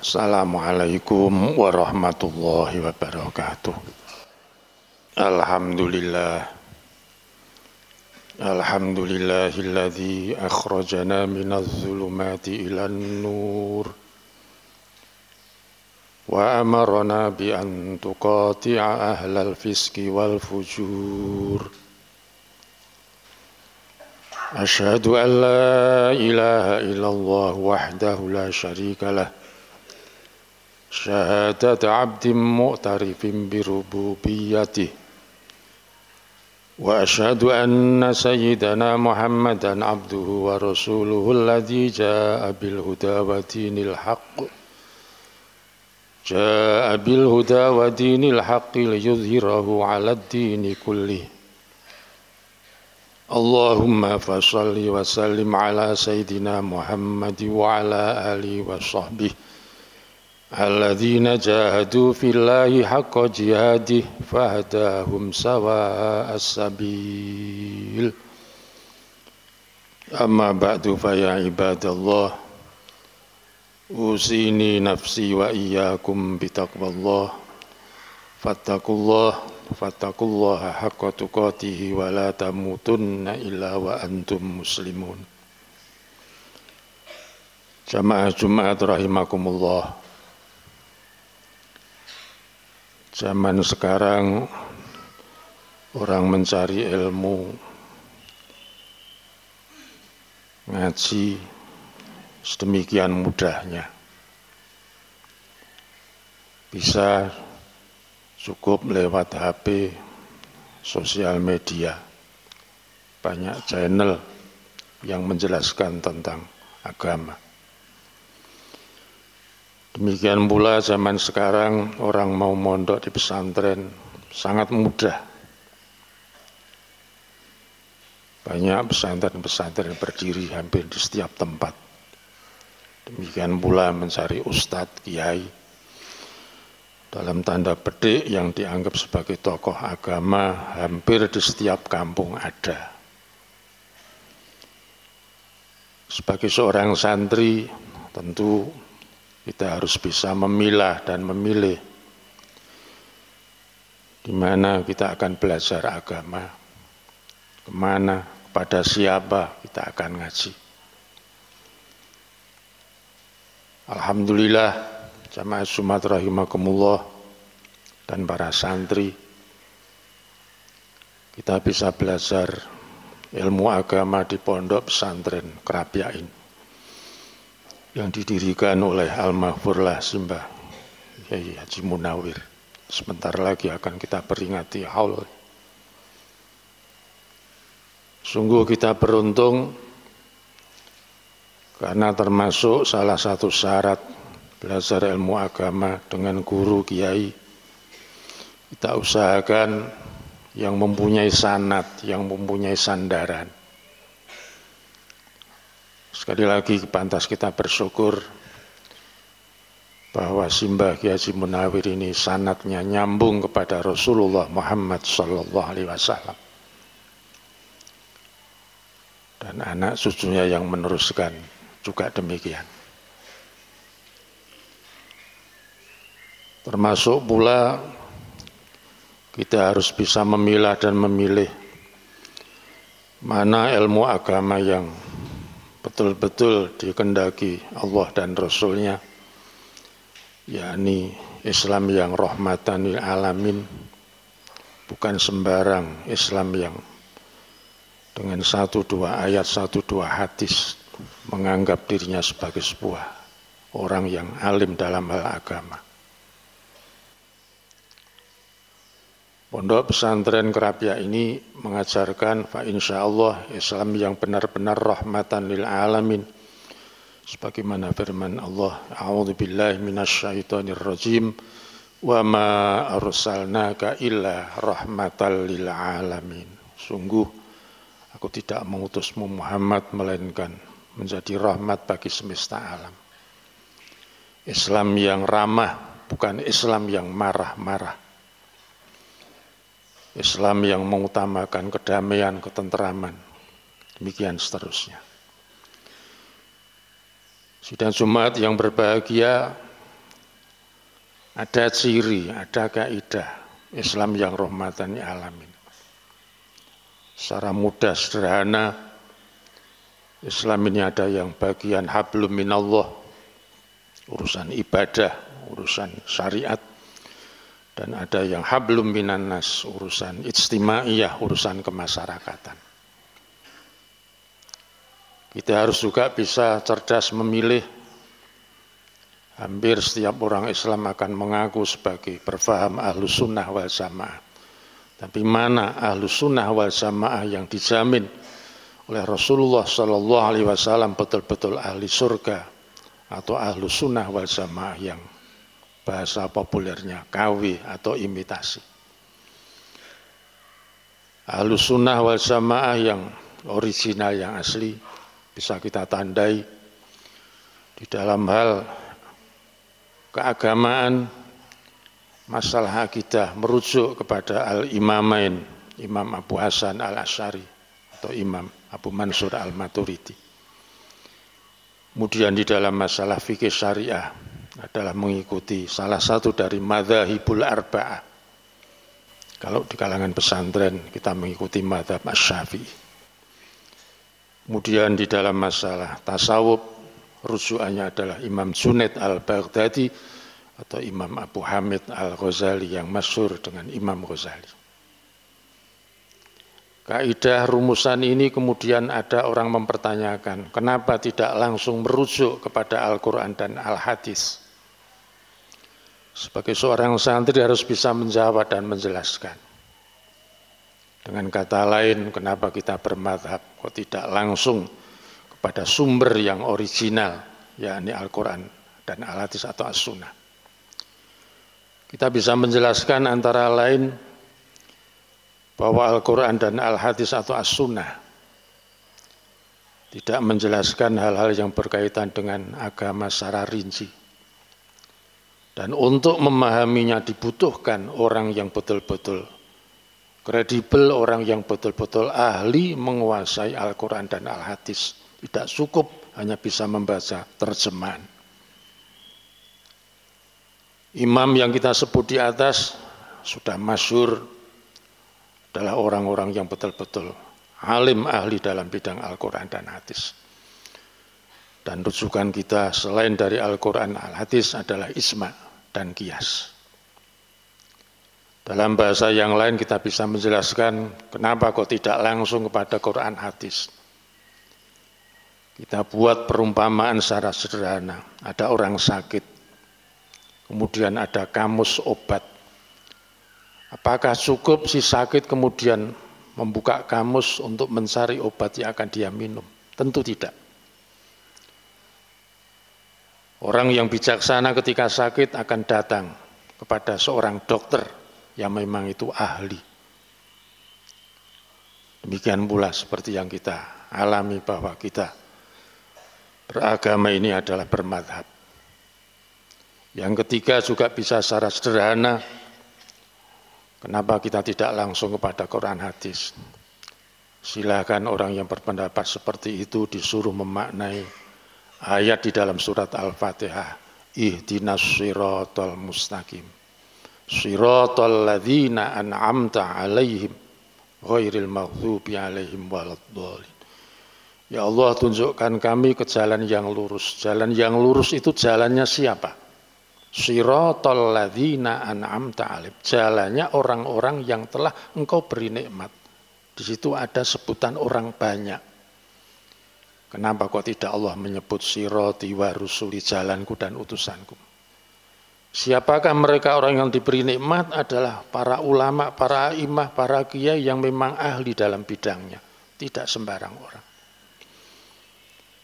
Assalamualaikum warahmatullahi wabarakatuh. Alhamdulillah. Alhamdulillahilladzi akhrajana minadh-dhulumati ilan nur. Wa amarna bi an tuqati'a ahlal fiski wal fujur. أشهد أن لا إله إلا الله وحده لا شريك شهادة عبد مؤترف بربوبيته. وأشهد أن سيدنا محمدا عبده ورسوله الذي جاء بالهدى ودين الحق. جاء بالهدى ودين الحق ليظهره على الدين كله. اللهم فصل وسلم على سيدنا محمد وعلى آله وصحبه. alladzina jahadu fillahi haqqa jihadih fahdahum sawa as-sabil amma usini nafsi wa iyyakum bi taqwallah fattaqullah fattaqullaha haqqa tuqatih wa la illa wa antum muslimun Jamaah Jumat rahimakumullah Zaman sekarang orang mencari ilmu ngaji sedemikian mudahnya. Bisa cukup lewat HP, sosial media, banyak channel yang menjelaskan tentang agama. Demikian pula zaman sekarang orang mau mondok di pesantren sangat mudah. Banyak pesantren-pesantren berdiri hampir di setiap tempat. Demikian pula mencari ustadz, kiai, dalam tanda petik yang dianggap sebagai tokoh agama hampir di setiap kampung ada. Sebagai seorang santri tentu kita harus bisa memilah dan memilih di mana kita akan belajar agama, ke mana, kepada siapa kita akan ngaji. Alhamdulillah, jamaah Sumatera rahimakumullah dan para santri, kita bisa belajar ilmu agama di pondok pesantren Kerapiain yang didirikan oleh Al-Mahfurlah Simbah Yai Haji Munawir. Sebentar lagi akan kita peringati haul. Sungguh kita beruntung karena termasuk salah satu syarat belajar ilmu agama dengan guru kiai. Kita usahakan yang mempunyai sanat, yang mempunyai sandaran Sekali lagi pantas kita bersyukur bahwa Simbah Haji Munawir ini sanatnya nyambung kepada Rasulullah Muhammad Sallallahu Alaihi Wasallam dan anak cucunya yang meneruskan juga demikian. Termasuk pula kita harus bisa memilah dan memilih mana ilmu agama yang betul-betul dikendaki Allah dan Rasulnya yakni Islam yang rahmatan lil alamin bukan sembarang Islam yang dengan satu dua ayat satu dua hadis menganggap dirinya sebagai sebuah orang yang alim dalam hal agama Pondok pesantren Kerapia ini mengajarkan fa insya Allah Islam yang benar-benar rahmatan lil alamin. Sebagaimana firman Allah, A'udzu billahi minasyaitonir rajim wa ma arsalnaka illa rahmatan lil alamin. Sungguh aku tidak mengutusmu Muhammad melainkan menjadi rahmat bagi semesta alam. Islam yang ramah bukan Islam yang marah-marah Islam yang mengutamakan kedamaian, ketenteraman, demikian seterusnya. Sidang Jumat yang berbahagia, ada ciri, ada kaidah Islam yang rahmatan alamin. Secara mudah, sederhana, Islam ini ada yang bagian hablum minallah, urusan ibadah, urusan syariat, dan ada yang hablum minannas, urusan ijtimaiyah, urusan kemasyarakatan. Kita harus juga bisa cerdas memilih Hampir setiap orang Islam akan mengaku sebagai berfaham ahlu sunnah wal jamaah. Tapi mana ahlu sunnah wal jamaah yang dijamin oleh Rasulullah Sallallahu Alaihi Wasallam betul-betul ahli surga atau ahlu sunnah wal jamaah yang bahasa populernya KW atau imitasi. Ahlu sunnah wal jamaah yang original yang asli bisa kita tandai di dalam hal keagamaan, masalah akidah merujuk kepada Al-Imamain, Imam Abu Hasan Al-Asyari atau Imam Abu Mansur Al-Maturidi. Kemudian di dalam masalah fikih syariah adalah mengikuti salah satu dari madhabul arba'ah. Kalau di kalangan pesantren kita mengikuti madhab asy Kemudian di dalam masalah tasawuf rujukannya adalah Imam Junaid al-Baghdadi atau Imam Abu Hamid al-Ghazali yang masyur dengan Imam Ghazali. Kaidah rumusan ini kemudian ada orang mempertanyakan, kenapa tidak langsung merujuk kepada Al-Quran dan Al-Hadis? Sebagai seorang santri harus bisa menjawab dan menjelaskan. Dengan kata lain, kenapa kita bermadhab, kok tidak langsung pada sumber yang original, yakni Al-Quran dan Al-Hadis atau As-Sunnah. Kita bisa menjelaskan antara lain bahwa Al-Quran dan Al-Hadis atau As-Sunnah tidak menjelaskan hal-hal yang berkaitan dengan agama secara rinci. Dan untuk memahaminya dibutuhkan orang yang betul-betul kredibel, orang yang betul-betul ahli menguasai Al-Quran dan Al-Hadis tidak cukup hanya bisa membaca terjemahan. Imam yang kita sebut di atas sudah masyur adalah orang-orang yang betul-betul alim ahli dalam bidang Al-Quran dan hadis. Dan rujukan kita selain dari Al-Quran Al-Hadis adalah isma dan kias. Dalam bahasa yang lain kita bisa menjelaskan kenapa kok tidak langsung kepada Quran hadis. Kita buat perumpamaan secara sederhana. Ada orang sakit, kemudian ada kamus obat. Apakah cukup si sakit kemudian membuka kamus untuk mencari obat yang akan dia minum? Tentu tidak. Orang yang bijaksana ketika sakit akan datang kepada seorang dokter yang memang itu ahli. Demikian pula seperti yang kita alami bahwa kita beragama ini adalah bermadhab. Yang ketiga juga bisa secara sederhana, kenapa kita tidak langsung kepada Quran hadis. Silakan orang yang berpendapat seperti itu disuruh memaknai ayat di dalam surat Al-Fatihah. Ihdinas siratal mustaqim. Siratal ladhina an'amta alaihim. Ghairil maghdubi alaihim waladdallin. Ya Allah tunjukkan kami ke jalan yang lurus. Jalan yang lurus itu jalannya siapa? Siratal ladzina an'amta alim. Jalannya orang-orang yang telah engkau beri nikmat. Di situ ada sebutan orang banyak. Kenapa kok tidak Allah menyebut siroti wa rusuli jalanku dan utusanku? Siapakah mereka orang yang diberi nikmat adalah para ulama, para imah, para kiai yang memang ahli dalam bidangnya. Tidak sembarang orang.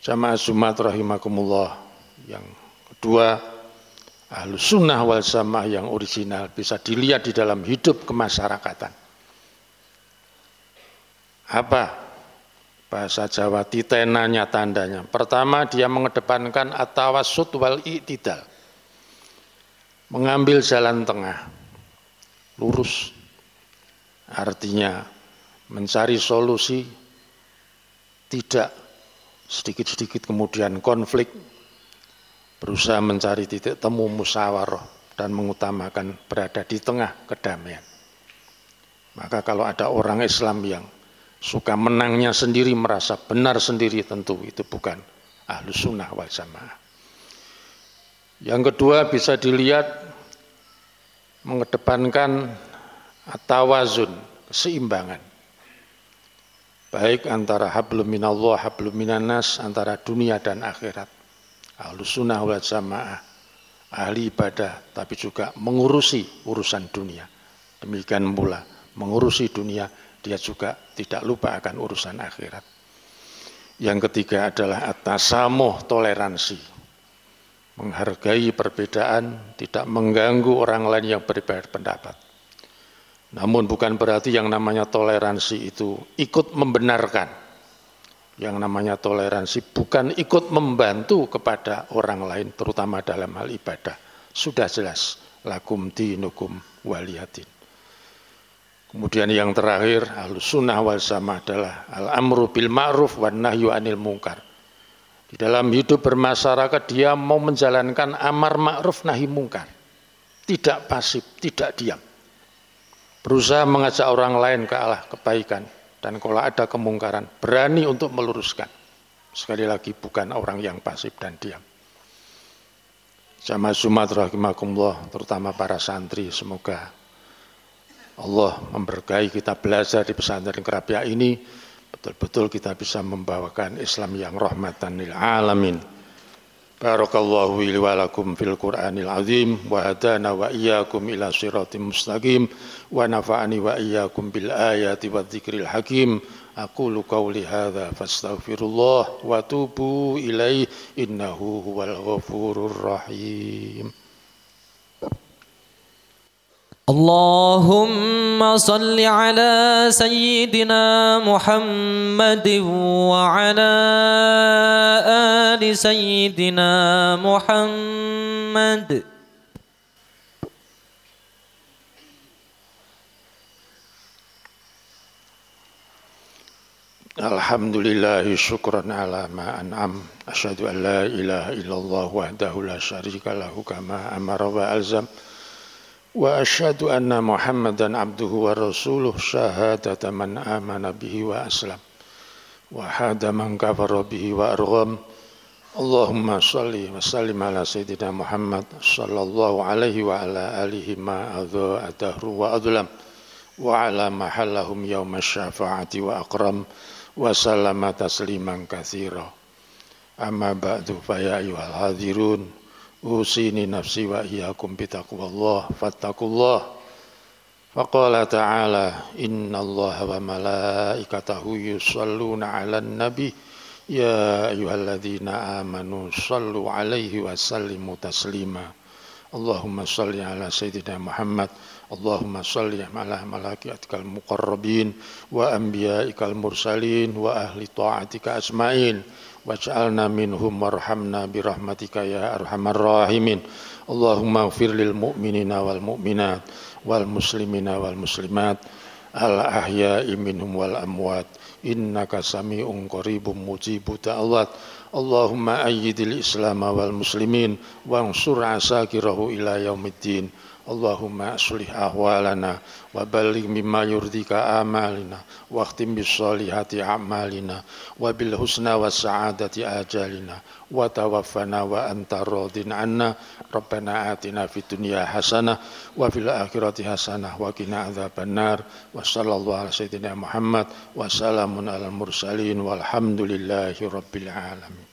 Jamaah Jumat rahimakumullah. Yang kedua, ahlu sunnah wal jamaah yang original bisa dilihat di dalam hidup kemasyarakatan. Apa bahasa Jawa titenanya tandanya? Pertama dia mengedepankan atawasud wal i'tidal. Mengambil jalan tengah, lurus. Artinya mencari solusi tidak sedikit-sedikit kemudian konflik, berusaha mencari titik temu musyawarah dan mengutamakan berada di tengah kedamaian. Maka kalau ada orang Islam yang suka menangnya sendiri, merasa benar sendiri, tentu itu bukan ahlu sunnah wal jamaah. Yang kedua bisa dilihat mengedepankan atawazun, keseimbangan. Baik antara hablum minallah, hablum minanas, antara dunia dan akhirat. Ahlu sunnah wal jamaah, ahli ibadah, tapi juga mengurusi urusan dunia. Demikian pula, mengurusi dunia, dia juga tidak lupa akan urusan akhirat. Yang ketiga adalah atasamuh toleransi. Menghargai perbedaan, tidak mengganggu orang lain yang berbeda pendapat. Namun bukan berarti yang namanya toleransi itu ikut membenarkan. Yang namanya toleransi bukan ikut membantu kepada orang lain, terutama dalam hal ibadah. Sudah jelas, lakum dinukum waliyadin. Kemudian yang terakhir, al sunnah wal sama adalah al-amru bil ma'ruf wa nahyu anil mungkar. Di dalam hidup bermasyarakat dia mau menjalankan amar ma'ruf nahi mungkar. Tidak pasif, tidak diam. Berusaha mengajak orang lain ke arah kebaikan. Dan kalau ada kemungkaran, berani untuk meluruskan. Sekali lagi bukan orang yang pasif dan diam. Jamaah Jumat rahimakumullah, terutama para santri, semoga Allah memberkahi kita belajar di pesantren Kerapia ini betul-betul kita bisa membawakan Islam yang rahmatan lil alamin. Barakallahu li wa lakum fil Qur'anil azim wa hadana wa iyyakum ila siratim mustaqim wa nafa'ani wa iyyakum bil ayati wa dzikril hakim. Aqulu qawli hadza fastaghfirullah wa tubu ilaihi innahu huwal ghafurur rahim. اللهم صل على سيدنا محمد وعلى آل سيدنا محمد. الحمد لله شكرا على ما أنعم أشهد أن لا إله إلا الله وحده لا شريك له كما أمر وألزم واشهد ان محمدا عبده ورسوله شهاده من امن به واسلم وحاد من كفر به وارغم اللهم صل وسلم على سيدنا محمد صلى الله عليه وعلى اله ما اضاء الدهر واظلم وعلى محلهم يوم الشفاعه واكرم وسلم تسليما كثيرا اما بعد فيا ايها الحاضرون usini nafsi wa iyyakum bi taqwallah fattaqullah. Faqala ta'ala innallaha wa malaikatahu yusalluna 'alan nabi ya ayyuhalladzina amanu sallu 'alaihi wa sallimu taslima. Allahumma salli ala sayyidina Muhammad. Allahumma salli ala malaikatikal muqarrabin wa anbiya'ikal mursalin wa ahli ta'atika asma'in waj'alna minhum warhamna birahmatika ya arhamar rahimin. Allahumma ighfir lil mu'minina wal mu'minat wal muslimina wal muslimat al ahya'i minhum wal amwat. Innaka sami'un qaribun mujibu ta'awat Allahumma ayyidil islam wal muslimin wansur asakirahu ila yaumiddin Allahumma aslih ahwalana wa balligh mimma yurdika amalina wa akhtim bis solihati amalina wa bil husna wa sa'adati ajalina wa tawaffana wa anta radin anna. Rabbana atina fid dunya hasanah wa fil akhirati hasanah wa qina adzabannar. Wa sallallahu ala sayyidina Muhammad wa salamun alal mursalin walhamdulillahi rabbil alamin